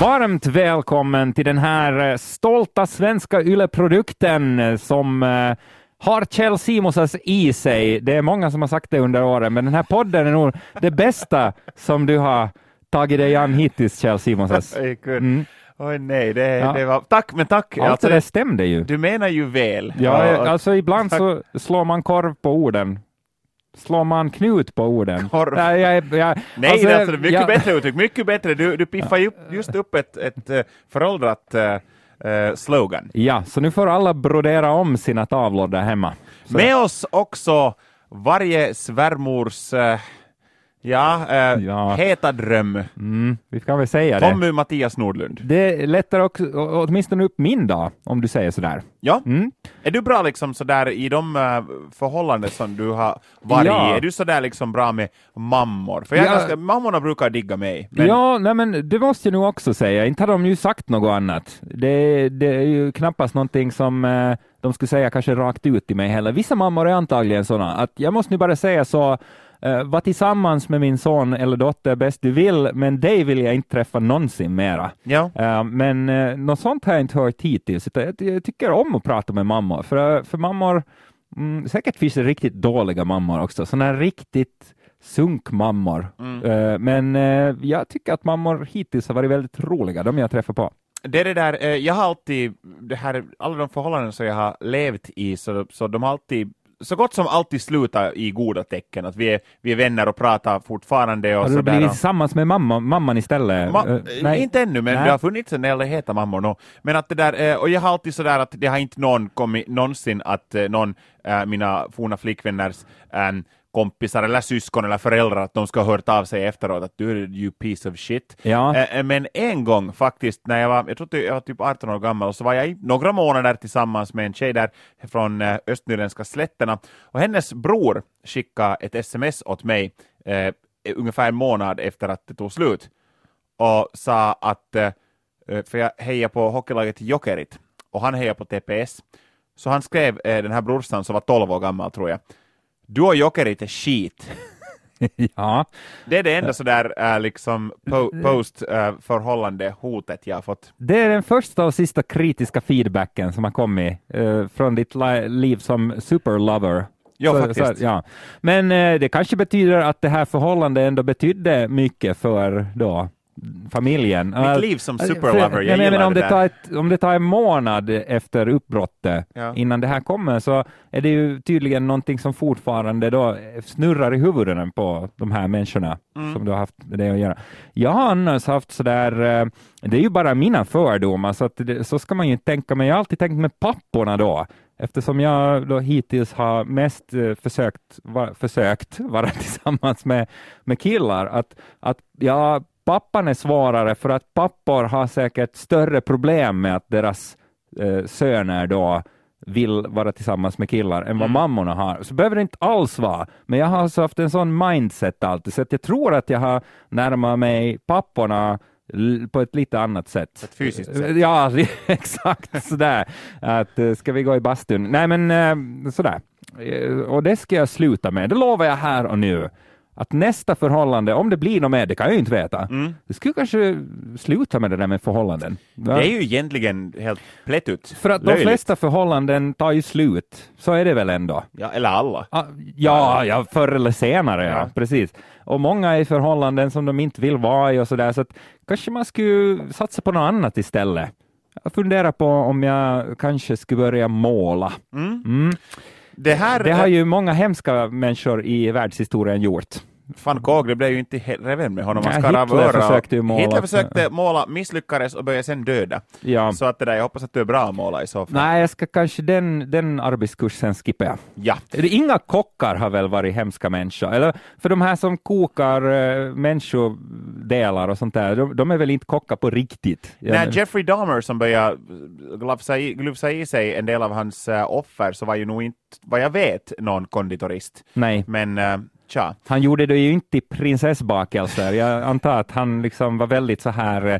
Varmt välkommen till den här eh, stolta svenska ylleprodukten eh, som eh, har Kjell Simonsas i sig. Det är många som har sagt det under åren, men den här podden är nog det bästa som du har tagit dig an hittills, Kjell Simonsas. Mm. Oj nej, det, ja. det var... Tack, men tack! Allt alltså, det stämde ju. Du menar ju väl. Ja, ja alltså ibland tack. så slår man korv på orden slår man knut på orden? Korv. Ja, jag, jag, Nej, alltså, det är alltså, mycket jag... bättre uttryck, mycket bättre. Du, du piffar ju just upp ett, ett uh, föråldrat uh, slogan. Ja, så nu får alla brodera om sina tavlor där hemma. Så. Med oss också varje svärmors uh, Ja, eh, ja, heta dröm. Mm, vi kan väl säga Tommy det. Mattias Nordlund. Det lättar också, åtminstone upp min dag, om du säger sådär. Ja. Mm. Är du bra liksom sådär i de uh, förhållanden som du har varit ja. i? Är du sådär liksom bra med mammor? För jag ja. ganska, mammorna brukar digga mig. Men... Ja, nej men det måste jag nog också säga. Inte har de ju sagt något annat. Det, det är ju knappast någonting som uh, de skulle säga kanske rakt ut till mig heller. Vissa mammor är antagligen sådana att jag måste nu bara säga så var tillsammans med min son eller dotter bäst du vill, men dig vill jag inte träffa någonsin mera. Ja. Uh, men uh, något sånt har jag inte hört hittills. Jag, jag tycker om att prata med mammor, för, för mammor, mm, säkert finns det riktigt dåliga mammor också, sådana riktigt sunkmammor. Mm. Men jag tycker att mammor hittills har varit väldigt roliga, de jag träffar på. Det är det där, jag har alltid, det här, alla de förhållanden som jag har levt i, så, så de har alltid så gott som alltid slutar i goda tecken, att vi är, vi är vänner och pratar fortfarande. Och har du blivit tillsammans med mamma, mamman istället? Ma uh, inte ännu, men Nej. det har funnits en del heta mammor nog. Men att det där, eh, och jag har alltid sådär att det har inte någon kommit någonsin att eh, någon, äh, mina forna flickvänners äh, kompisar eller syskon eller föräldrar att de ska ha hört av sig efteråt att du är you piece of shit. Ja. Äh, men en gång faktiskt när jag var, jag tror jag var typ 18 år gammal och så var jag i några månader tillsammans med en tjej där från äh, östnyländska slätterna. Och hennes bror skickade ett sms åt mig äh, ungefär en månad efter att det tog slut. Och sa att, äh, för jag hejar på hockeylaget Jokerit. Och han hejar på TPS, så han skrev äh, den här brorsan som var 12 år gammal tror jag du och Jokerit är skit. ja. Det är det enda sådär äh, liksom po post äh, förhållande hotet jag har fått. Det är den första och sista kritiska feedbacken som har kommit äh, från ditt liv som superlover. Ja, så, faktiskt. Så, ja. Men äh, det kanske betyder att det här förhållandet ändå betydde mycket för då familjen. Mitt liv som superlover, jag, jag gillar men om det, det tar ett, Om det tar en månad efter uppbrottet ja. innan det här kommer så är det ju tydligen någonting som fortfarande då snurrar i huvuden på de här människorna mm. som du har haft med det att göra. Jag har annars haft sådär, eh, det är ju bara mina fördomar, så, det, så ska man ju inte tänka, men jag har alltid tänkt med papporna då, eftersom jag då hittills har mest eh, försökt, var, försökt vara tillsammans med, med killar, att, att jag pappan är svårare för att pappor har säkert större problem med att deras eh, söner då vill vara tillsammans med killar än vad mm. mammorna har. Så behöver det inte alls vara, men jag har alltså haft en sån mindset alltid, så att jag tror att jag har närmat mig papporna på ett lite annat sätt. Ett fysiskt sätt? Ja, exakt sådär. Att, eh, ska vi gå i bastun? Nej, men eh, sådär. Eh, och det ska jag sluta med, det lovar jag här och nu att nästa förhållande, om det blir något mer, det kan jag ju inte veta, mm. det skulle kanske sluta med det där med förhållanden. Ja. Det är ju egentligen helt plätt ut. För att Löjligt. de flesta förhållanden tar ju slut, så är det väl ändå? Ja, eller alla. Ah, ja, ja, förr eller senare, ja. ja. precis. Och många är i förhållanden som de inte vill vara i och sådär, så att kanske man skulle satsa på något annat istället. Jag funderar på om jag kanske skulle börja måla. Mm. Mm. Det, här, det har ju många hemska människor i världshistorien gjort. Van det blev ju inte reven med honom. Han skar av Hitler försökte måla. Hitler försökte måla, misslyckades och började sen döda. Ja. Så att det där, jag hoppas att du är bra att måla i så fall. Nej, jag ska kanske den, den arbetskursen skippa jag. Ja. Inga kockar har väl varit hemska människor? Eller för de här som kokar uh, människodelar och sånt där, de, de, är väl inte kockar på riktigt? Nej, Jeffrey Dahmer som började glufsa i, glufsa i sig en del av hans uh, offer, så var ju nog inte, vad jag vet, någon konditorist. Nej. Men uh, Tja. Han gjorde det ju inte i prinsessbakelser. Jag antar att han liksom var väldigt så här eh,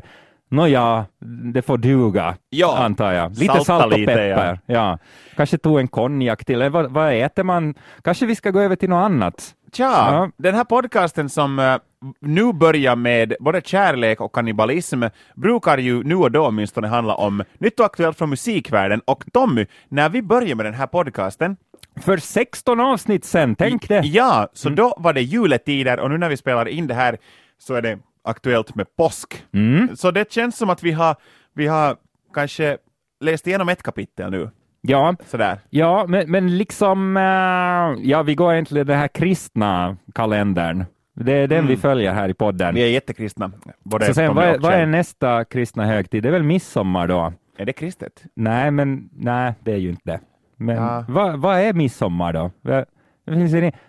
Nåja, det får duga, ja, antar jag. Lite Salta salt och peppar. Ja. ja. Kanske tog en konjak till. Vad, vad äter man? Kanske vi ska gå över till något annat? Tja, ja. den här podcasten som uh, nu börjar med både kärlek och kannibalism brukar ju nu och då åtminstone handla om nytt och aktuellt från musikvärlden. Och Tommy, när vi började med den här podcasten för 16 avsnitt sen, tänk det! Ja, så mm. då var det juletider och nu när vi spelar in det här så är det aktuellt med påsk. Mm. Så det känns som att vi har, vi har kanske läst igenom ett kapitel nu. Ja, Sådär. ja men, men liksom, uh, ja vi går egentligen den här kristna kalendern. Det är den mm. vi följer här i podden. Vi är jättekristna. Både så sen, vad, är, vad är nästa kristna högtid? Det är väl midsommar då? Är det kristet? Nej, men nej, det är ju inte det. Men ja. vad, vad är midsommar då?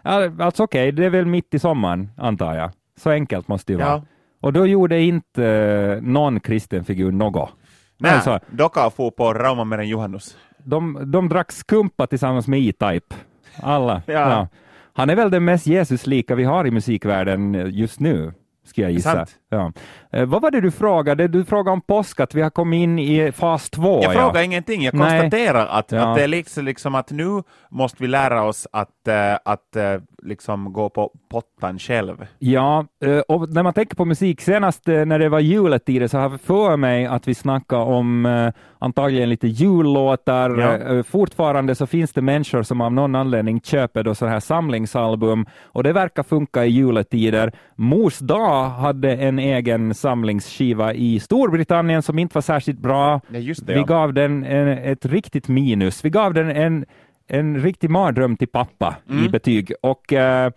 Alltså okej, okay, det är väl mitt i sommaren, antar jag. Så enkelt måste det ja. vara. Och då gjorde inte uh, någon kristen figur något. Nej, alltså, Doka får på Rauma med Johannus. De, de drack skumpa tillsammans med E-Type. Alla. ja. ja. Han är väl den mest Jesuslika vi har i musikvärlden just nu, skulle jag gissa. Ja. Eh, vad var det du frågade? Du frågade om påsk, att vi har kommit in i fas två. Jag ja. frågar ingenting, jag konstaterar att, ja. att det är liksom, liksom att nu måste vi lära oss att, äh, att äh, liksom gå på pottan själv. Ja, och när man tänker på musik, senast när det var juletid så har jag för mig att vi snackade om antagligen lite jullåtar. Ja. Fortfarande så finns det människor som av någon anledning köper då så här samlingsalbum och det verkar funka i juletider. Mors dag hade en egen samlingsskiva i Storbritannien som inte var särskilt bra. Ja, det, vi ja. gav den en, ett riktigt minus. Vi gav den en, en riktig mardröm till pappa mm. i betyg. Och uh,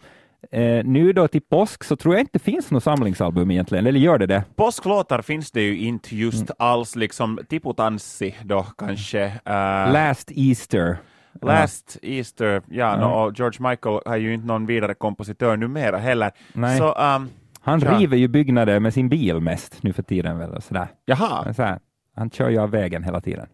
Eh, nu då till påsk så tror jag inte det finns något samlingsalbum egentligen, eller gör det det? Påsklåtar finns det ju inte just mm. alls, liksom Tipotanssi då kanske. Uh, Last Easter. Last ja. Easter, ja, ja. No, och George Michael är ju inte någon vidare kompositör numera heller. Nej. Så, um, han ja. river ju byggnader med sin bil mest nu för tiden. Väl, sådär. Jaha. Så här, han kör ju av vägen hela tiden.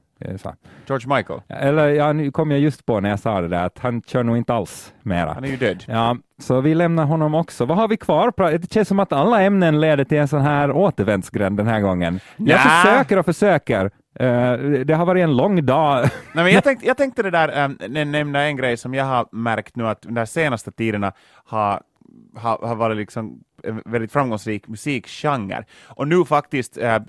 George Michael? Eller ja, nu kom jag just på när jag sa det där att han kör nog inte alls mera. Han är ju död. Ja, så vi lämnar honom också. Vad har vi kvar? Det känns som att alla ämnen leder till en sån här återvändsgränd den här gången. Jag ja. försöker och försöker. Uh, det har varit en lång dag. Nej, men jag, tänkte, jag tänkte det där, um, nämna en grej som jag har märkt nu att de senaste tiderna har, har, har varit liksom en väldigt framgångsrik musikgenre. Och nu faktiskt, eh,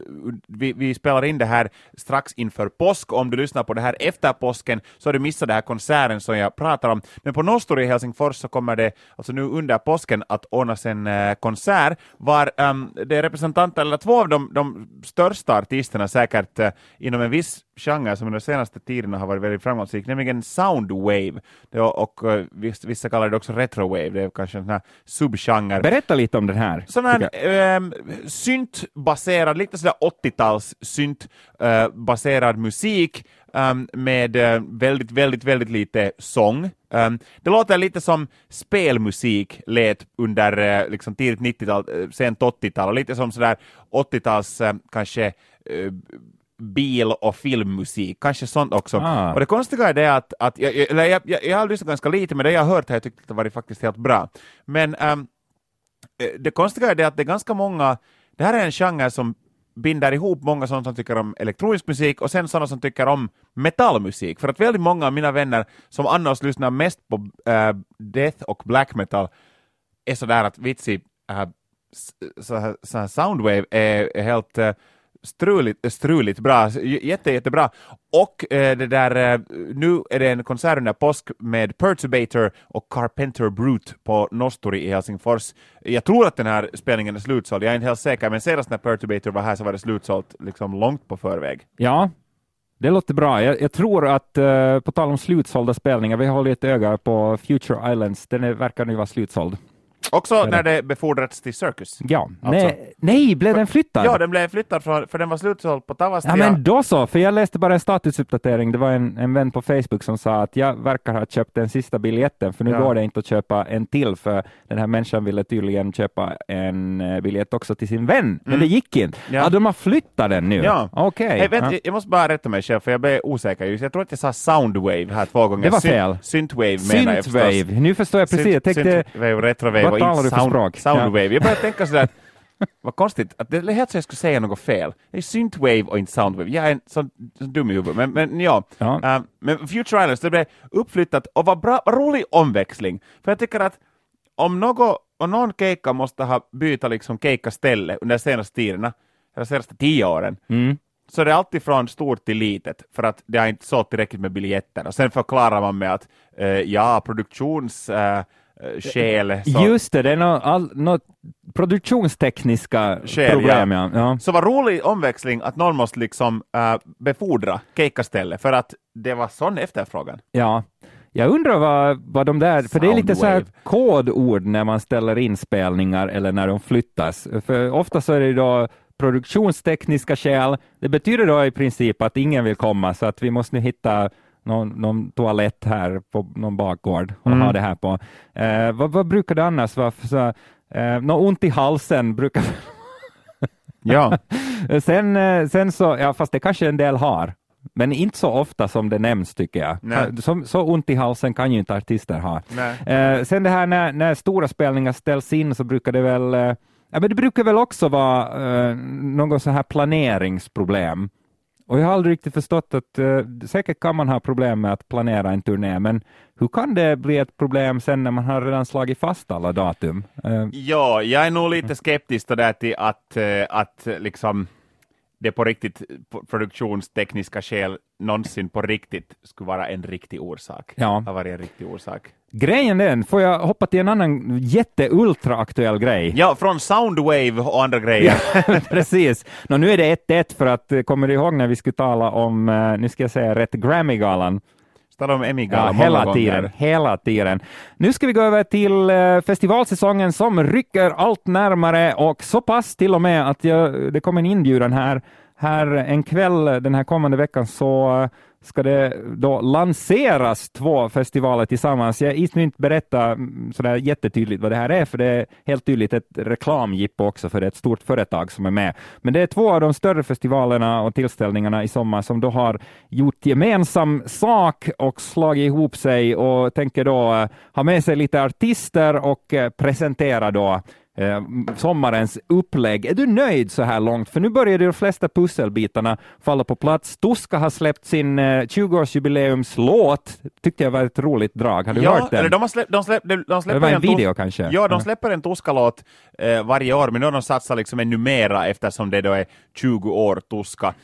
vi, vi, spelar in det här strax inför påsk, om du lyssnar på det här efter påsken så har du missat den här konserten som jag pratar om. Men på Nostor i Helsingfors så kommer det alltså nu under påsken att ordnas en eh, konsert var eh, det är representanter, eller två av de, de största artisterna säkert eh, inom en viss genre som under de senaste tiderna har varit väldigt framgångsrik, nämligen soundwave. Och, eh, och vissa kallar det också retrowave, det är kanske en sån här subgenre. Berätta lite om den här. Sån här ähm, syntbaserad, lite sådär 80-tals syntbaserad äh, musik ähm, med äh, väldigt, väldigt, väldigt lite sång. Um, det låter lite som spelmusik lät under uh, liksom tidigt 90-tal, uh, sent 80-tal, lite som sådär 80-tals uh, kanske bil och filmmusik, kanske sånt också. Ah. Och det konstiga är det att, att jag, jag, jag, jag, jag har lyssnat ganska lite, men det jag har hört har jag tyckt att det varit faktiskt helt bra. Men um, Eh, det konstiga är det att det är ganska många, det här är en genre som binder ihop många sådana som tycker om elektronisk musik och sen sådana som tycker om metallmusik. För att väldigt många av mina vänner som annars lyssnar mest på äh, death och black metal är sådär att vitsi, äh, så, så här soundwave är, är helt äh, struligt, struligt bra, jätte, jättebra. Och eh, det där, eh, nu är det en konsert under påsk med Perturbator och Carpenter Brute på Nosturi i Helsingfors. Jag tror att den här spelningen är slutsåld, jag är inte helt säker, men senast när Perturbator var här så var det slutsålt liksom långt på förväg. Ja, det låter bra. Jag, jag tror att, eh, på tal om slutsålda spelningar, vi håller ett öga på Future Islands, den är, verkar nu vara slutsåld. Också när det befordrats till Circus. Ja. Alltså. Nej, nej, blev den flyttad? Ja, den blev flyttad för, för den var slutsåld på Tavastia. Ja, men då så, för jag läste bara en statusuppdatering. Det var en, en vän på Facebook som sa att jag verkar ha köpt den sista biljetten, för nu ja. går det inte att köpa en till, för den här människan ville tydligen köpa en eh, biljett också till sin vän, men mm. det gick inte. Ja. ja, de har flyttat den nu. Ja. Okej. Okay. Hey, ja. Jag måste bara rätta mig själv, för jag blev osäker. Just. Jag tror att jag sa Soundwave här två gånger. Det var fel. Synthwave menar jag förstås. Nu förstår jag precis. Jag tänkte, synthwave, retrowave vad talar du för språk? Soundwave. Ja. Jag började tänka sådär, vad konstigt, att det helt så jag skulle säga något fel. Det är synthwave och inte soundwave. Jag är en sån, sån dum i huvudet. Men, men ja, ja. Uh, men Future Islands, det blev uppflyttat och var bra, var rolig omväxling. För jag tycker att om, något, om någon keikka måste ha byta liksom keikkaställe under de senaste tiderna, eller senaste tio åren, Mm. så det är alltid från stort till litet, för att det har inte sålt tillräckligt med biljetter. Och sen förklarar man med att eh, ja, produktions... Eh, skäl. Så, Just det, det är något, något produktionstekniska Skäl, problem. Ja. Ja. så var rolig omväxling att någon måste liksom äh, befordra keikkastället för att det var sån efterfrågan. Ja. Jag undrar vad, vad de där, för det är lite så här Soundwave. kodord när man ställer in spelningar eller när de flyttas. För ofta så är det då produktionstekniska skäl. Det betyder då i princip att ingen vill komma så att vi måste nu hitta någon, någon toalett här på någon bakgård och Mm. ha det här på. Eh, vad, vad brukar det annars vara? för Så, eh, något ont i halsen brukar Ja. sen, eh, sen så, ja fast det kanske en del har, men inte så ofta som det nämns tycker jag. Nej. Så, så ont i halsen kan ju inte artister ha. Eh, sen det här när, när stora spelningar ställs in så brukar det väl, eh, ja men det brukar väl också vara eh, något så här planeringsproblem. Och jag har aldrig riktigt förstått att eh, säkert kan man ha problem med att planera en turné, men hur kan det bli ett problem sen när man har redan slagit fast alla datum? Eh, ja, jag är nog lite skeptisk där till att, eh, att liksom det på riktigt produktionstekniska skäl någonsin på riktigt skulle vara en riktig orsak. Ja. Har varit en riktig orsak. Grejen den, får jag hoppa till en annan jätte-ultra-aktuell grej? Ja, från Soundwave och andra grejer. Precis. Nå, nu är det 1-1 för att, eh, kommer du ihåg när vi skulle tala om, eh, nu ska jag säga rätt, Grammy-galan? Talar om Ja, Emmy-galan hela tiden, gånger. hela tiden. Nu ska vi gå över till eh, festivalsäsongen som rycker allt närmare och så pass till och med att jag, det kommer en inbjudan här, här en kväll den här kommande veckan så ska det då lanseras två festivaler tillsammans. Jag hinner inte berätta mm, sådär jättetydligt vad det här är, för det är helt tydligt ett reklamjippo också, för det är ett stort företag som är med. Men det är två av de större festivalerna och tillställningarna i sommar som då har gjort gemensam sak och slagit ihop sig och tänker då eh, ha med sig lite artister och eh, presentera då eh, sommarens upplägg. Är du nöjd så här långt? För nu börjar de flesta pusselbitarna falla på plats. Tuska har släppt sin eh, 20-årsjubileumslåt. Tyckte jag var ett roligt drag. Har du ja, hört den? Eller de, har släppt, de, släpp, de, de släpper det var en video kanske? Ja, de släpper en Tuska-låt eh, varje år, men nu har de satsat liksom ännu mera eftersom det då är 20 år Tuska.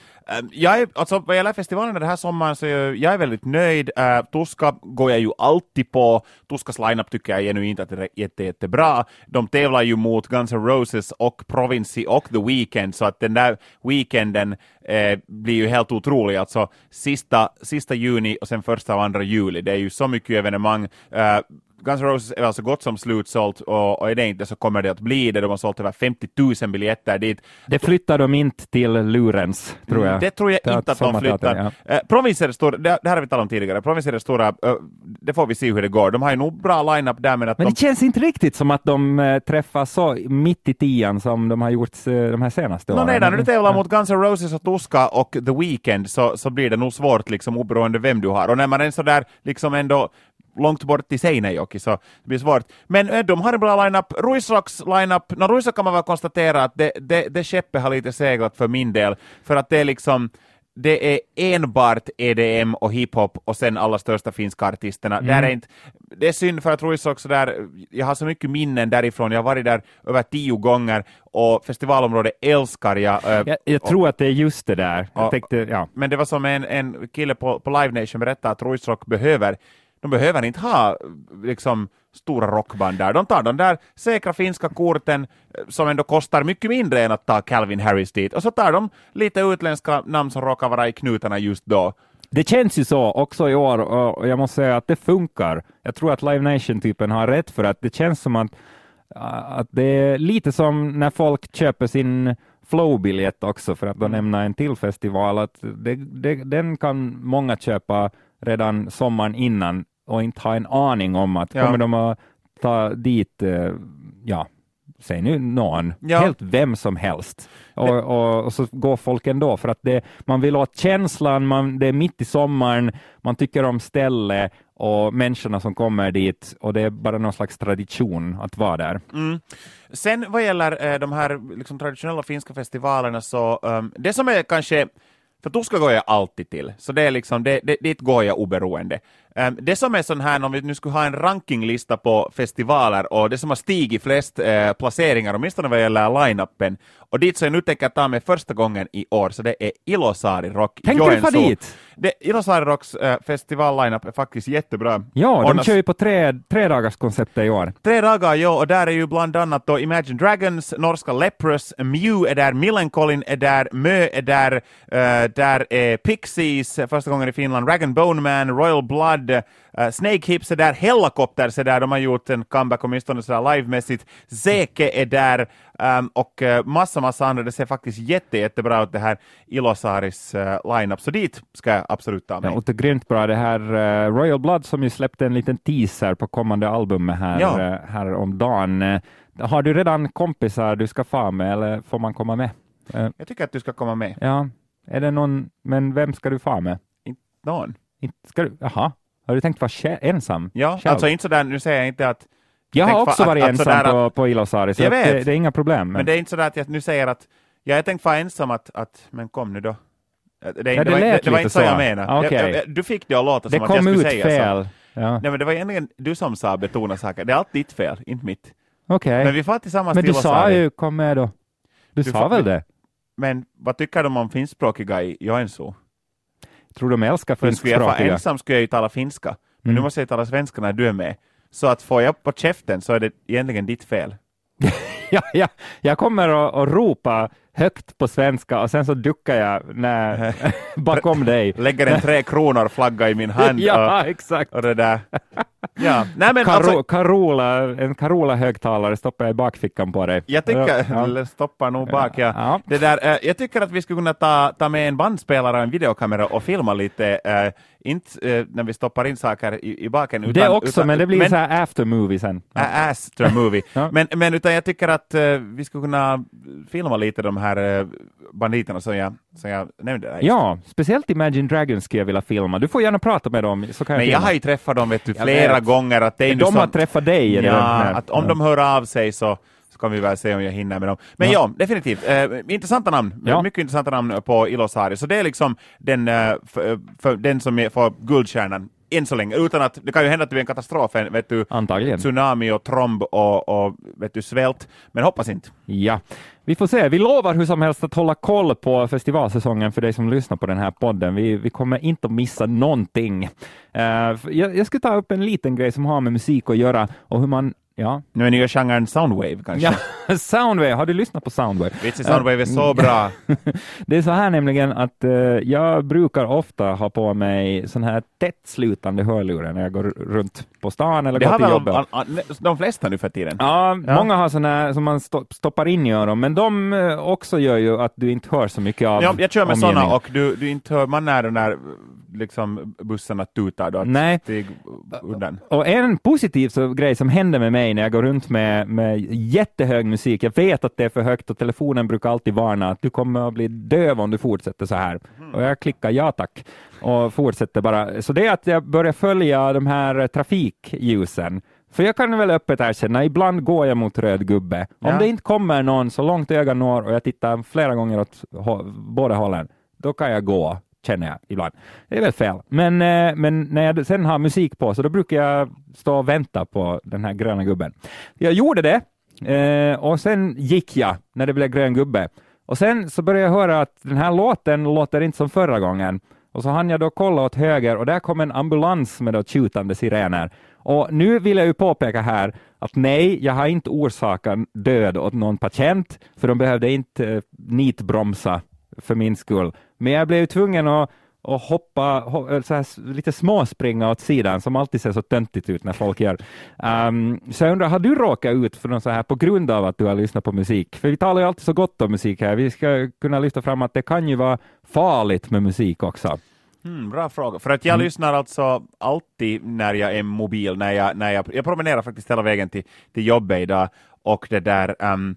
Jag är, alltså, vad gäller festivalen den här sommaren så är jag är väldigt nöjd. Uh, Tuska går jag ju alltid på. Tuskas lineup tycker jag genuint att det är jätte, jättebra. De tävlar ju mot Guns N' Roses och Provinci och The Weeknd, så att den där weekenden eh, blir ju helt otrolig. Alltså sista, sista juni och sen första och andra juli. Det är ju så mycket evenemang. Uh, Guns N' Roses är alltså gott som slutsålt och, och är det inte så kommer det att bli det. De har sålt över 50 000 biljetter dit. Det flyttar de inte till Lurens, tror jag. Det tror jag Teat- inte att de flyttar. ja. Eh, Provincer är stora, det, det här har vi talat om tidigare, Provincer är stora, eh, det får vi se hur det går. De har ju nog bra line-up där men att Men de... det känns inte riktigt som att de eh, träffar så mitt i tian som de har gjort eh, de här senaste No, åren. nej, när du tävlar mot Guns N' Roses och Tuska och The Weeknd så, så blir det nog svårt liksom oberoende vem du har. Och när man är så där liksom ändå långt bort i Seinejoki så det blir svårt. Men de har en bra line-up. Ruisrocks line-up, no, Ruisrock kan man väl konstatera att det, det, det skeppet har lite seglat för min del, för att det är liksom det är enbart EDM och hiphop och sen alla största finska artisterna. Mm. Där är inte, det är synd för att Ruisrock så där, jag har så mycket minnen därifrån, jag har varit där över tio gånger och festivalområdet älskar jag. eh, Jag, jag tror att det är just det där. Ja. tänkte, ja. men det var som en, en kille på, på Live Nation berättade att Ruisrock behöver, de behöver inte ha liksom stora rockband där. De tar de där säkra finska korten eh, som ändå kostar mycket mindre än att ta Calvin Harris dit. Och så tar de lite utländska namn som råkar vara i knutarna just då. Det känns ju så också i år och jag måste säga att det funkar. Jag tror att Live Nation-typen har rätt för att det känns som att, att det är lite som när folk köper sin Flow-biljett också för att då nämna en till festival, att det, det, den kan många köpa redan sommaren innan och inte ha en aning om att Ja. kommer de att ta dit, eh, ja, säg nu någon, Ja. helt vem som helst. Och, och, och så går folk ändå för att det, man vill åt känslan, man, det är mitt i sommaren, man tycker om stället och människorna som kommer dit och det är bara någon slags tradition att vara där. Mm. Sen vad gäller eh, de här liksom, traditionella finska festivalerna så um, det som är kanske för Tuska går jag alltid till, så det är liksom, det, det, dit går jag oberoende. Um, det som är sån här, om vi nu skulle ha en rankinglista på festivaler och det som har stigit flest uh, placeringar, åtminstone vad gäller line-upen, och dit så jag nu tänker ta mig första gången i år, så det är Ilosari Rock Tänker du fara dit? Det, Ilosari Rocks uh, festival-lineup är faktiskt jättebra. Ja, de Ordnas... kör ju på tre, tre dagars konceptet i år. Tre dagar, ja, och där är ju bland annat då Imagine Dragons, norska Leprous, Mew är där, Millencolin är där, Mö är där, uh, där är Pixies, första gången i Finland, Rag Bone Man, Royal Blood, uh, Snake Hips är där, Hellacopters är där, de har gjort en comeback åtminstone sådär livemässigt, Zeke är där, um, och uh, massa, massa andra. Det ser faktiskt jätte, jättebra ut det här Ilosaris uh, lineup, så dit ska jag absolut ta mig. Ja, och det är grymt bra. Det här uh, Royal Blood som ju släppte en liten teaser på kommande albumet här, ja. uh, här om dagen. har du redan kompisar du ska få med eller får man komma med? jag tycker att du ska komma med. Ja, är det någon, men vem ska du få med? Inte någon. Inte, ska du, jaha, har du tänkt vara ensam? Ja, själv? alltså inte sådär, nu säger jag inte att jag har också varit att, ensam att, på, på Ilosari, så det, det, är inga problem. Men... men... det är inte så att jag nu säger att ja, jag tänkte vara ensam, att, att men kom nu då. Det, det, ja, det, var, det, det var inte så, jag menade. Okay. Jag, jag, du fick det att låta som att jag skulle säga fel. så. Ja. Nej, men det var egentligen du som sa betona saker. Det är allt ditt fel, inte mitt. Okej. Okay. Men vi får tillsammans Men du sa ju kom med då. Du, du sa väl det? Men vad tycker de om finskspråkiga i Joensuu? Tror de älskar finskspråkiga? Skulle jag vara ensam skulle jag ju tala finska. Men mm. nu måste jag tala svenska när du är med. Så att får jag på käften så är det egentligen ditt fel. ja, ja, jag kommer att, att ropa högt på svenska och sen så duckar jag när, bakom dig. Lägger en tre kronor flagga i min hand. ja, och, exakt. Och det där. Ja. Nej, men Karo, alltså, Carola, en Carola-högtalare stoppar jag i bakfickan på dig. Jag tycker, ja. stoppar nog bak, ja. ja. Det där, äh, jag tycker att vi skulle kunna ta, ta med en bandspelare och en videokamera och filma lite, äh, inte äh, när vi stoppar in saker i, i baken. Utan, det också, utan, men det blir men, så här after movie sen. After movie. ja. men, men utan jag tycker att vi skulle kunna filma lite de här banditerna som jag, som jag nämnde. Där ja, speciellt Imagine Dragons skulle jag vilja filma. Du får gärna prata med dem. Så kan men jag, jag har ju träffat dem vet du, flera gånger. Att det är de som, har träffat dig? Ja, att om ja. de hör av sig så kan vi väl se om jag hinner med dem. Men ja, ja definitivt. Eh, intressanta namn. Ja. Mycket intressanta namn på Ilosari. Så det är liksom den, eh, för, för den som får guldstjärnan än så länge, utan att det kan ju hända att det blir en katastrof, vet du, Antagligen. tsunami och tromb och, och vet du, svält, men hoppas inte. Ja, vi får se. Vi lovar hur som helst att hålla koll på festivalsäsongen för dig som lyssnar på den här podden. Vi, vi kommer inte att missa någonting. Uh, jag, jag ska ta upp en liten grej som har med musik att göra och hur man Ja. Nu är nya genren Soundwave kanske? Ja, Soundwave, har du lyssnat på Soundwave? Vitsi, Soundwave är så bra. det är så här nämligen att uh, jag brukar ofta ha på mig sån här tättslutande hörlurar när jag går runt på stan eller det går till jobbet. An, an, de flesta nu för tiden. Ja, ja. många har såna här som man stoppar in i öron, men de uh, också gör ju att du inte hör så mycket av ja, Jag kör med sådana och du, du inte hör, man är den där liksom bussarna tutar då? Nej. Och en positiv så, grej som händer med mig när jag går runt med, med jättehög musik, jag vet att det är för högt och telefonen brukar alltid varna att du kommer att bli döv om du fortsätter så här. Mm. Och jag klickar ja tack och fortsätter bara. Så det är att jag börjar följa de här trafikljusen. För jag kan väl öppet erkänna, ibland går jag mot röd gubbe. Om det inte kommer någon så långt ögat når och jag tittar flera gånger åt båda hållen, då kan jag gå känner jag ibland. Det är väl fel. Men, eh, men när jag sen har musik på så då brukar jag stå och vänta på den här gröna gubben. Jag gjorde det eh, och sen gick jag när det blev grön gubbe. Och sen så började jag höra att den här låten låter inte som förra gången. Och så hann jag då kolla åt höger och där kom en ambulans med då tjutande sirener. Och nu vill jag ju påpeka här att nej, jag har inte orsakat död åt någon patient, för de behövde inte eh, nitbromsa för min skull. Men jag blev tvungen att, att hoppa, så här, lite småspringa åt sidan, som alltid ser så töntigt ut när folk gör. Um, så jag undrar, har du råkat ut för något så här på grund av att du har lyssnat på musik? För vi talar ju alltid så gott om musik här. Vi ska kunna lyfta fram att det kan ju vara farligt med musik också. Mm, bra fråga, för att jag mm. lyssnar alltså alltid när jag är mobil, när jag, när jag, jag promenerar faktiskt hela vägen till, till jobbet idag och det där um,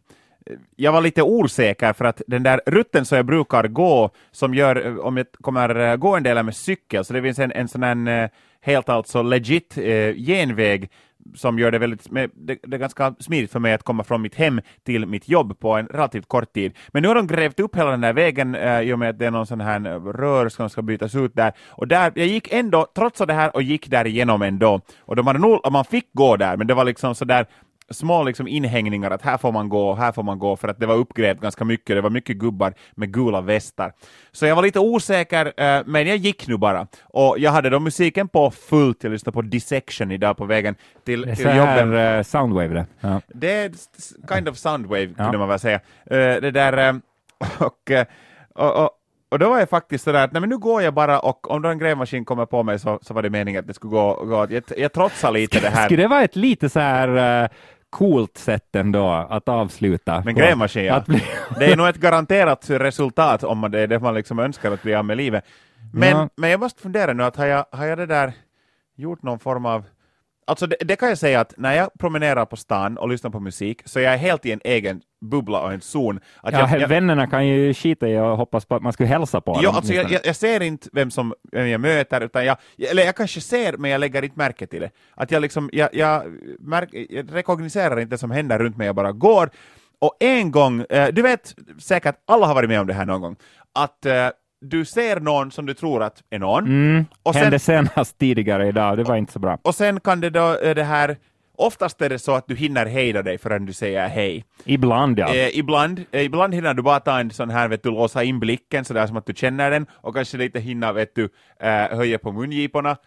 jag var lite osäker för att den där rutten som jag brukar gå, som gör, eh, om jag kommer eh, gå en del med cykel, så det finns en, en sån här eh, helt alltså legit eh, genväg som gör det väldigt, det, det, är ganska smidigt för mig att komma från mitt hem till mitt jobb på en relativt kort tid. Men nu har de grävt upp hela den där vägen eh, i och med att det är någon sån här rör som ska bytas ut där. Och där, jag gick ändå, trots det här, och gick där igenom ändå. Och de hade nog, man fick gå där, men det var liksom så där små liksom inhängningar att här får man gå här får man gå för att det var uppgrävt ganska mycket. Det var mycket gubbar med gula västar. Så jag var lite osäker, eh, men jag gick nu bara. Och jag hade då musiken på fullt. Jag lyssnade på Dissection idag på vägen till, till jobbet. Det är här, uh, Soundwave det. Ja. Det är kind of Soundwave ja. kunde man väl säga. Uh, det där, uh, och, och, och och då var jag faktiskt sådär att nej, men nu går jag bara och om då en grävmaskin kommer på mig så, så var det meningen att det skulle gå, gå jag, jag trotsar lite det här. Skulle det vara ett lite så här coolt sätt ändå att avsluta. Men grävmaskin, ja. Bli... det är nog ett garanterat resultat om det är det man liksom önskar att bli av med livet. Men, ja. men jag måste fundera nu, att har jag, har jag det där gjort någon form av Alltså det, det, kan jag säga att när jag promenerar på stan och lyssnar på musik så jag är helt i en egen bubbla och en zon. Att ja, jag, jag, vännerna kan ju skita i och hoppas på att man skulle hälsa på jo, dem. Alltså jag, jag, ser inte vem som vem jag möter, utan jag, eller jag kanske ser men jag lägger inte märke till det. Att jag, liksom, jag, jag, märk, jag rekogniserar inte det som händer runt mig, jag bara går. Och en gång, eh, du vet säkert, alla har varit med om det här någon gång, att eh, du ser någon som du tror att är någon. Mm, och sen, hände senast tidigare idag, det var inte så bra. Och sen kan det då det här Oftast är det så att du hinner hejda dig förrän du säger hej. Ibland ja. Eh, ibland, eh, ibland hinner du bara ta en sån här, vet du, låsa in blicken sådär som att du känner den och kanske lite hinna, vet du, eh, höja på mungiporna.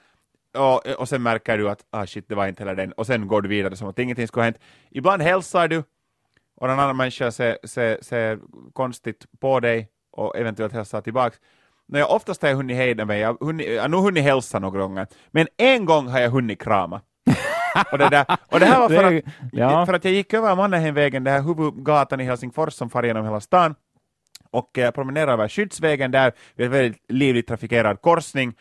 Och, och sen märker du att ah shit, det var inte heller den. Och sen går du vidare som att ingenting skulle ha hänt. Ibland hälsar du och en annan människa ser, ser, ser konstigt på dig och eventuellt hälsa tillbaka. Nej, oftast har jag hunnit hejda mig, jag, hunnit, jag har nog hunnit hälsa några gånger, men en gång har jag hunnit krama. och, det där, och det här var för att, ja. för att jag gick över Mannerheimvägen, den här huvudgatan i Helsingfors som far genom hela stan, och eh, promenerade över Skyddsvägen där, vid en väldigt livligt trafikerad korsning,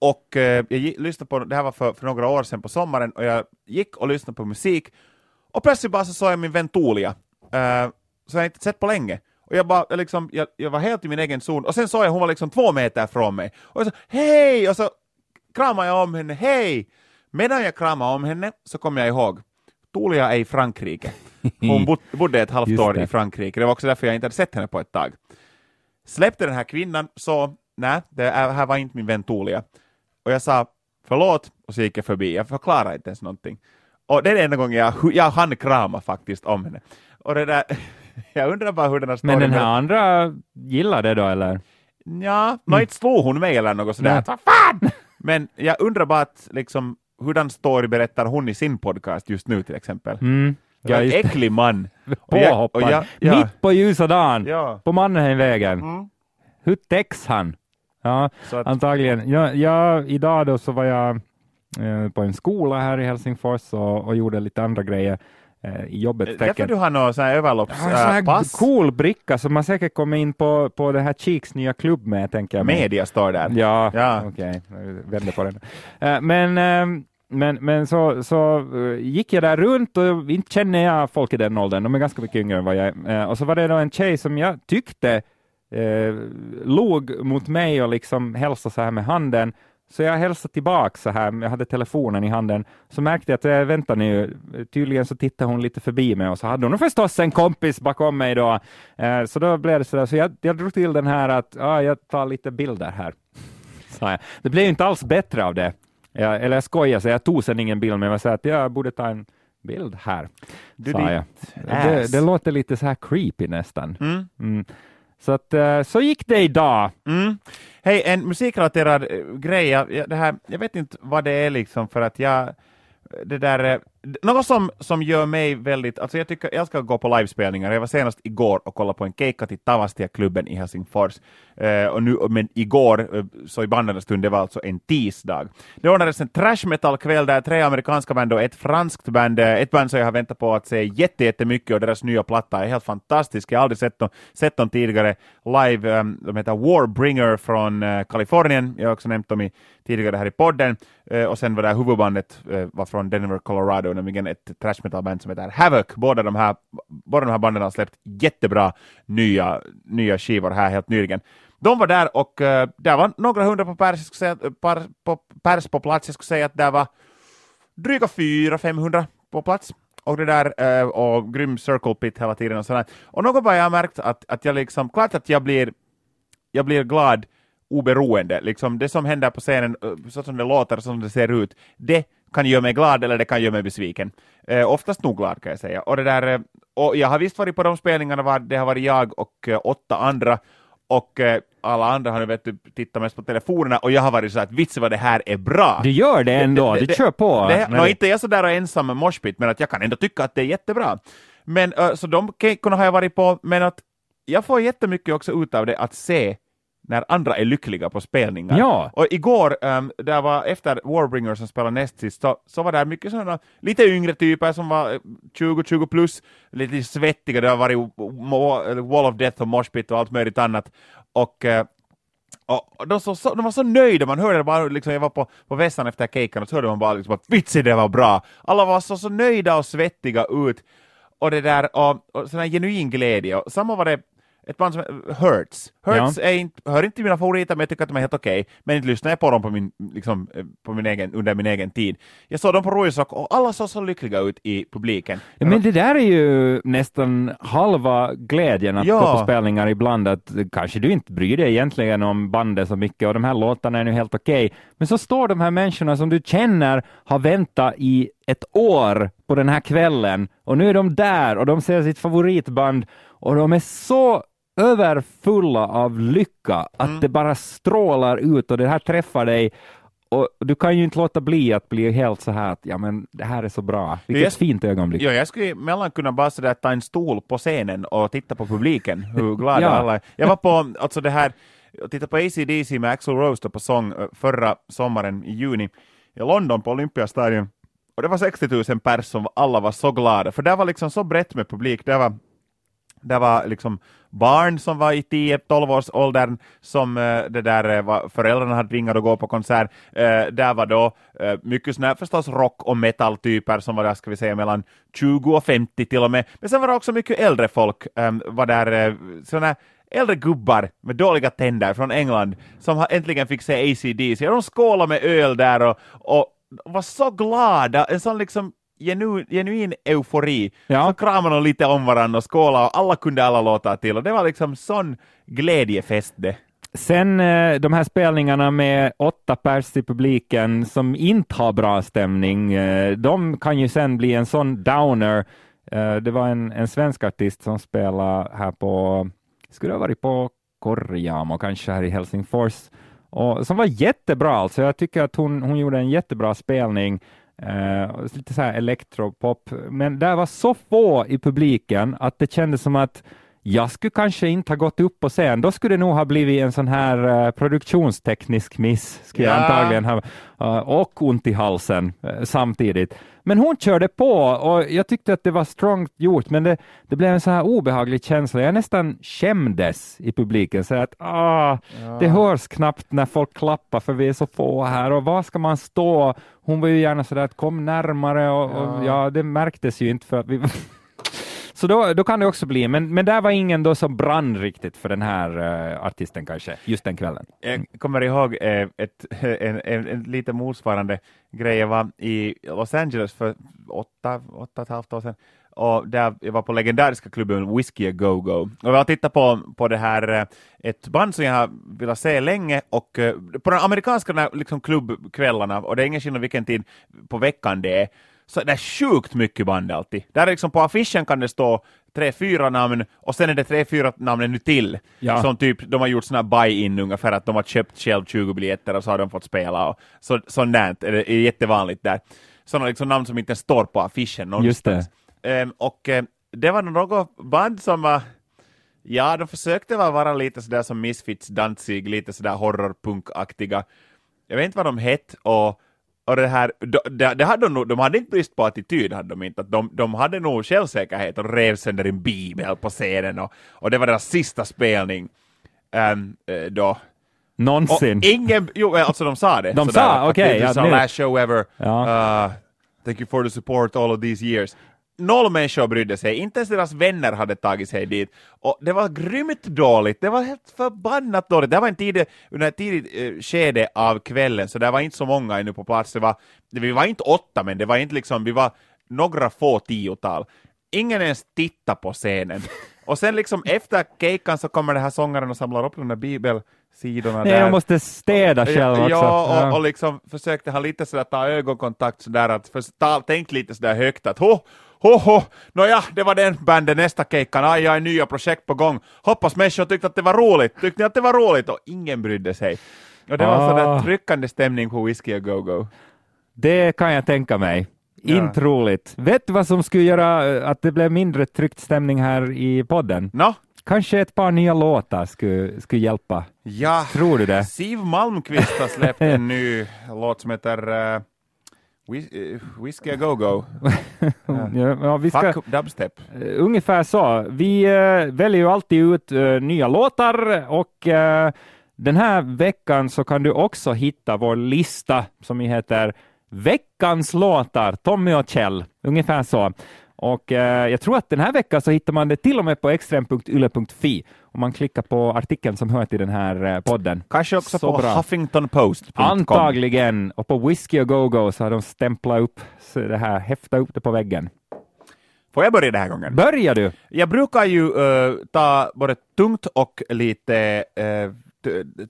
och eh, jag lyssnade på, det här var för, för, några år sedan på sommaren, och jag gick och lyssnade på musik, och plötsligt bara så såg jag min vän Tulia, eh, som jag inte sett på länge, och jag, bara, liksom, jag, jag, var helt i min egen zon, och sen såg jag hon var liksom två meter från mig, och jag sa hej, och så kramade jag om henne, hej! Medan jag kramade om henne så kom jag ihåg, Tulia är i Frankrike. Hon bodde ett halvt år i Frankrike, det var också därför jag inte hade sett henne på ett tag. Släppte den här kvinnan, så nej, det här var inte min vän Tulia. Och jag sa förlåt, och så gick jag förbi, jag förklarade inte ens någonting. Och det är den enda gången jag, jag hann krama faktiskt om henne. Och det där, jag undrar bara hur den här storyn... Men den här andra gillade det då eller? Ja, mm. inte slog hon mig eller något sådär. Vad fan! Men jag undrar bara att liksom, hurdan story berättar hon i sin podcast just nu till exempel? Mm. Ja, en äcklig man. Påhoppad. Jag, ja. Mitt på ljusa dagen, ja. på Mannerheimvägen. Mm. Hur täcks han? Ja, att... antagligen. Ja, ja, idag då så var jag eh, på en skola här i Helsingfors och, och gjorde lite andra grejer eh, i tecken. Därför du har någon sån här överloppspass? Äh, cool bricka som man säkert kommer in på, på det här Cheeks nya klubb med, tänker jag. Media står där. Ja, ja. okej, okay. vänder på den. Uh, men men, men så, så gick jag där runt och inte känner jag folk i den åldern, de är ganska mycket yngre än vad jag är. och så var det då en tjej som jag tyckte eh, log mot mig och liksom hälsade så här med handen så jag hälsade tillbaka så här, jag hade telefonen i handen, så märkte jag att, äh, vänta nu, tydligen så tittade hon lite förbi mig och så hade hon förstås en kompis bakom mig då. Eh, så då blev det så där, så jag, jag drog till den här att, ja, jag tar lite bilder här. Så. Det blev inte alls bättre av det. Jag, eller jag skojar, så jag tog sen ingen bild, men jag sa att jag borde ta en bild här. Du, sa jag. Det, det, låter lite så här creepy nästan. Mm. Mm. Så, att, eh, så gick det idag. Mm. Hej, en musikrelaterad eh, grej, jag, det här, jag vet inte vad det är liksom för att jag det där, eh, något som, som gör mig väldigt, alltså jag tycker jag ska gå på livespelningar, jag var senast igår och kollade på en keikka till Tavastia-klubben i Helsingfors, eh, och nu, men igår, eh, så i bandens stund, det var alltså en tisdag. Det ordnades en trash metal-kväll där tre amerikanska band och ett franskt band, eh, ett band som jag har väntat på att se jättemycket och deras nya platta är helt fantastisk, jag har aldrig sett dem, sett dem tidigare live, um, de heter Warbringer från uh, Kalifornien, jag har också nämnt dem i, tidigare här i podden, och sen var det här huvudbandet var från Denver, Colorado, nämligen ett trash metal-band som heter Havoc. Båda de här, båda de här banden har släppt jättebra nya, nya skivor här helt nyligen. De var där och uh, där var några hundra på pers, säga, eh, par, på, pers på plats. Jag skulle säga att där var dryga 400-500 på plats och det där uh, och grym circle pit hela tiden och sådär. Och något vad jag har märkt att, att jag liksom, klart att jag blir, jag blir glad oberoende, liksom det som händer på scenen, så som det låter, så som det ser ut, det kan göra mig glad eller det kan göra mig besviken. Eh, oftast nog glad kan jag säga. Och, det där, eh, och jag har visst varit på de spelningarna, var, det har varit jag och eh, åtta andra, och eh, alla andra har nu vet du, tittat mest på telefonerna och jag har varit så att vits vad det här är bra. Du gör det ändå, det, det, du kör på. Det, no, inte jag sådär ensam med moshpit, men att jag kan ändå tycka att det är jättebra. Men så de kejkorna har jag varit på, men att jag får jättemycket också ut av det att se när andra är lyckliga på spelningar. Ja. Och igår, um, där var efter Warbringer som spelade näst sist, så, så var det mycket sådana lite yngre typer som var 20-20 plus, lite svettiga, det har varit Wall of Death och Moshpit och allt möjligt annat. Och uh, och de, så, så, de var så nöjda, man hörde bara, liksom, jag var på, på vässan efter caken och så hörde man bara liksom, att vitsi det var bra. Alla var så, så nöjda och svettiga ut. Och det där, och, och sån här genuin glädje. Och samma var det ett band som Hurts. Hurts ja. är inte, hör inte till mina favoriter, men jag tycker att de är helt okej. Okay. Men inte lyssnar jag på dem på min, liksom, eh, på min egen, under min egen tid. Jag såg dem på Ruisrock och alla såg så lyckliga ut i publiken. Ja, men det där är ju nästan halva glädjen att ja. gå på spelningar ibland, att kanske du inte bryr dig egentligen om bandet så mycket och de här låtarna är nu helt okej, okay. men så står de här människorna som du känner har väntat i ett år på den här kvällen och nu är de där och de ser sitt favoritband och de är så överfulla av lycka, att mm. det bara strålar ut och det här träffar dig och du kan ju inte låta bli att bli helt så här att ja men det här är så bra, vilket jag, fint ögonblick. Ja, jag skulle mellan kunna bara sådär ta en stol på scenen och titta på publiken, hur glada ja. alla är. Jag var på, alltså det här, jag tittade på ACDC med Axel Rose på sång eh, förra sommaren i juni i London på Olympiastadion och det var 60 000 pers som alla var så glada, för det var liksom så brett med publik, det var det var liksom barn som var i 10-12 års åldern som uh, det där uh, var, föräldrarna hade ringat och gå på konsert. Uh, där var då uh, mycket sådana förstås rock och metal-typer som var där, ska vi säga, mellan 20 och 50 till och med. Men sen var det också mycket äldre folk, um, var där uh, sådana äldre gubbar med dåliga tänder från England som äntligen fick se ACDC. De skålade med öl där och, och var så glada, en sån liksom genu, genuin eufori. Ja. Så kramade de lite om varandra och skålade och alla kunde alla låtar till och det var liksom sån glädjefest det. Sen eh, de här spelningarna med åtta pers i publiken som inte har bra stämning, eh, de kan ju sen bli en sån downer. Eh, det var en, en svensk artist som spelade här på, skulle ha varit på Korjamo, kanske här i Helsingfors, och, som var jättebra alltså. Jag tycker att hon, hon gjorde en jättebra spelning. Uh, lite så här elektropop, men där var så få i publiken att det kändes som att jag skulle kanske inte ha gått upp på scen. Då skulle det nog ha blivit en sån här uh, produktionsteknisk miss, skulle ja. jag antagligen ha, uh, och ont i halsen uh, samtidigt. Men hon körde på och jag tyckte att det var strongt gjort, men det, det blev en så här obehaglig känsla. Jag nästan skämdes i publiken, så att ah, ja. det hörs knappt när folk klappar för vi är så få här och var ska man stå? Hon var ju gärna så där att kom närmare och, ja. och ja, det märktes ju inte för att vi Så då, då kan det också bli, men, men där var ingen då som brann riktigt för den här uh, artisten kanske, just den kvällen. Jag kommer ihåg eh, ett, en, en, en, lite motsvarande grej. Jag var i Los Angeles för åtta, åtta och ett halvt år sedan och där jag var på legendariska klubben Whiskey A Go Go. Och jag tittade på, på det här, eh, ett band som jag har velat se länge och eh, på de amerikanska liksom, klubbkvällarna, och det är ingen skillnad vilken tid på veckan det är, så det är sjukt mycket band alltid. Där liksom på affischen kan det stå tre, fyra namn och sen är det tre, fyra namn ännu till. Ja. Som typ, de har gjort såna buy-in ungefär, att de har köpt själv 20 biljetter och så har de fått spela. Och så, sånt där är, är jättevanligt där. Sådana liksom namn som inte står på affischen någonstans. Um, och um, det var något band som var Ja, de försökte vara lite sådär som Misfits Danzig, lite sådär horrorpunkaktiga. Jag vet inte vad de hette och och det här, det, det hade de, de hade inte brist på attityd, hade de inte. De, de hade nog självsäkerhet och rev sönder en bibel på scenen och, och det var deras sista spelning um, då. Någonsin? Och ingen, jo alltså de sa det. De sa, okej. Okay, ja, last show ever. Ja. Uh, thank you for the support all of these years. Noll människor brydde sig, inte ens deras vänner hade tagit sig dit. Och det var grymt dåligt, det var helt förbannat dåligt. Det var en tid, under ett tidigt eh, skede av kvällen, så det var inte så många ännu på plats. Det var, vi var inte åtta, men det var inte liksom, vi var några få tiotal. Ingen ens tittade på scenen. Och sen liksom efter kejkan så kommer den här sångaren och samlar upp de där bibelsidorna Nej, där. jag måste städa själv också. Ja, och, och liksom försökte ha lite sådär ta ögonkontakt sådär att för, ta, tänk lite sådär högt att ho, ho, ho, nåja, det var den banden nästa kejkan, aj, aj, nya projekt på gång. Hoppas människor tyckte att det var roligt, tyckte ni att det var roligt? Och ingen brydde sig. Och det var Ah. sådär tryckande stämning på Whiskey A Go-Go. Det kan jag tänka mig. Ja. Inte roligt. Vet du vad som skulle göra eh, att det blev mindre tryckt stämning här i podden? Nå, Kanske ett par nya låtar skulle, skulle hjälpa. ja, Tror du det? Siv Malmqvist har släppt en ny låt som heter uh, Whiskey A Go-Go. Ja, vi ska, Fuck dubstep. eh, ungefär så. Vi eh, väljer ju alltid ut eh, nya låtar och eh, den här veckan så kan du också hitta vår lista som heter Veckans låtar, Tommy och Kjell. Ungefär så. Och eh, jag tror att den här veckan så hittar man det till och med på extrem.yle.fi om man klickar på artikeln som hör till den här eh, podden. Kanske också Så på bra. huffingtonpost.com. Antagligen. Och på Whiskey och Go-Go så har de stämplat upp det här, häftat upp det på väggen. Får jag börja den här gången? Börjar du? Jag brukar ju eh, ta både tungt och lite uh,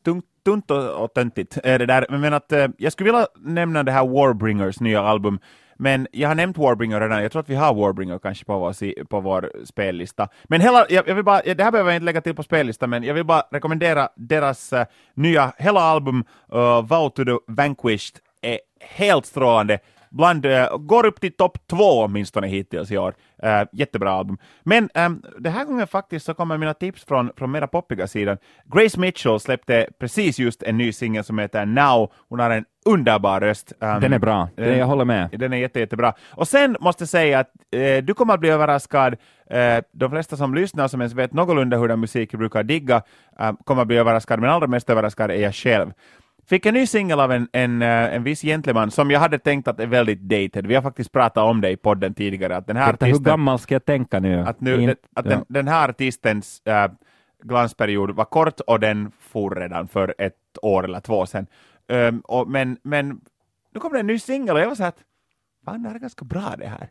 tungt, tunt och, och töntigt. är det där. Men att, eh, jag skulle vilja nämna det här Warbringers nya album, men jag har nämnt Warbringer redan. Jag tror att vi har Warbringer kanske på vår, på vår spellista. Men hela, jag, jag vill bara, det här behöver jag inte lägga till på spellistan, men jag vill bara rekommendera deras uh, nya, hela album uh, eh, Vow to the Vanquished är helt strålande. Bland, eh, går upp till topp två åtminstone hittills i år. Eh, jättebra album. Men um, den här gången faktiskt så kommer mina tips från, från mera poppiga sidan. Grace Mitchell släppte precis just en ny singel som heter Now. Hon har en underbar röst. Um, Den är bra. Det, jag håller med. den är jätte, jättebra. Och sen måste jag säga att eh, du kommer att bli överraskad. Eh, de flesta som lyssnar som ens vet någorlunda hur den musik brukar digga eh, kommer att bli överraskad, men allra mest överraskad är jag själv. Fick en ny singel av en, en, eh, en viss gentleman som jag hade tänkt att är väldigt dated. Vi har faktiskt pratat om det i podden tidigare, att den här Vänta, hur artisten, gammal ska jag tänka nu? att nu, In- den, att ja. den, här artistens äh, glansperiod var kort och den for redan för ett år eller två sedan. Ehm, och, men, men nu kommer det en ny singel och jag var så här att fan, det här är ganska bra det här.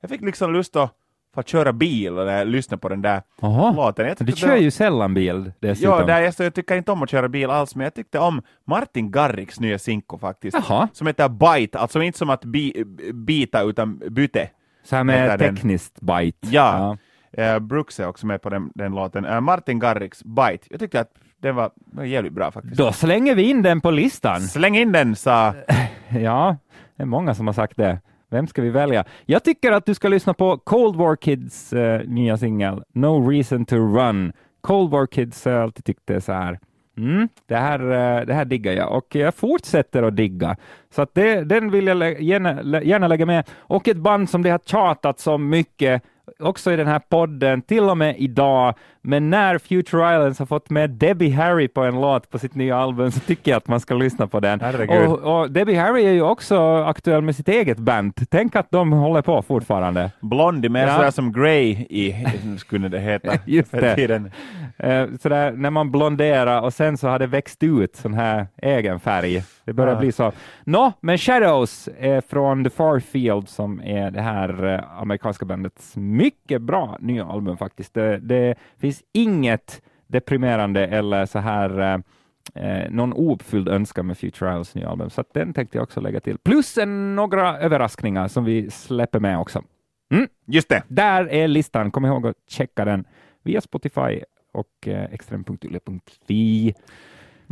Jag fick liksom lust att få köra bil och där, lyssna på den där Jaha. låten. Jag Du kör det ju sällan bil dessutom. Ja, där jag, så jag tycker inte om att köra bil alls, men jag tyckte om Martin Garriks nya sinko faktiskt. Jaha. Som heter Bite, alltså inte som att bi, bita utan byte. Så här med heter den. tekniskt bite. Ja. Eh, Brooks är också med på den, den låten. Eh, Martin Garriks Bite. Jag tyckte att den var, var jävligt bra faktiskt. Då slänger vi in den på listan. Släng in den, sa... Ja, det är många som har sagt det. Vem ska vi välja? Jag tycker att du ska lyssna på Cold War Kids eh, nya singel No Reason to Run. Cold War Kids har jag alltid tyckt är så här. Mm, det, här eh, det här diggar jag och jag fortsätter att digga. Så att det, den vill jag lä- gärna, lä- gärna lägga med. Och ett band som det har tjatat så mycket också i den här podden, till och med idag. Men när Future Islands har fått med Debbie Harry på en låt på sitt nya album så tycker jag att man ska lyssna på den. Och, och Debbie Harry är ju också aktuell med sitt eget band. Tänk att de håller på fortfarande. Blondie, mer Ja. sådär som Grey i, skulle det heta. Just för det. Tiden. Eh, sådär, när man blonderar och sen så har det växt ut sån här egen färg. Det börjar Ja. bli så. Nå, men Shadows är från The Far Field som är det här eh, amerikanska bandets mycket bra nya album faktiskt. Det, det finns finns inget deprimerande eller så här eh, eh någon ouppfylld önskan med Future Isles nya album, så att den tänkte jag också lägga till. Plus en, några överraskningar som vi släpper med också. Mm. Just det. Där är listan. Kom ihåg att checka den via Spotify och eh, extrem.yle.fi.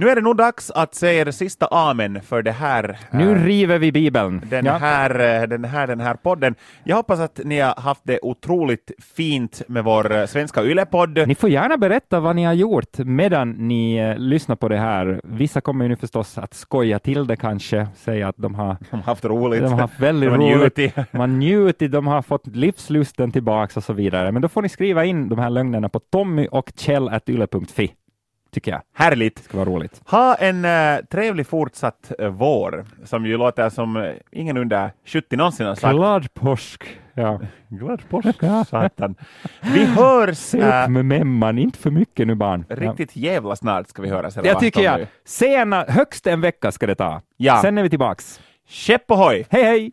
Nu är det nog dags att säga det sista amen för det här. Nu eh, river vi Bibeln. den, Ja. här, eh, den, här, den här podden. Jag hoppas att ni har haft det otroligt fint med vår eh, svenska Yle-podd. Ni får gärna berätta vad ni har gjort medan ni eh, lyssnar på det här. Vissa kommer ju nu förstås att skoja till det kanske, säga att de har, De har haft roligt. de har haft väldigt De roligt. har njutit, de har fått livslusten tillbaks och så vidare. Men då får ni skriva in de här lögnerna på Tommy och Kjell yle.fi. tycker jag. Härligt! Det ska vara roligt. Ha en uh, trevlig fortsatt uh, vår, som ju låter som uh, ingen under 70 någonsin har sagt. Glad påsk! Ja. Glad påsk, satan. Vi hörs... Se upp med memman, inte för mycket nu barn. Riktigt jävla snart ska vi höras. Det tycker jag. Sena, högst en vecka ska det ta. Ja. Sen är vi tillbaks. Käpp ohoj! Hej hej!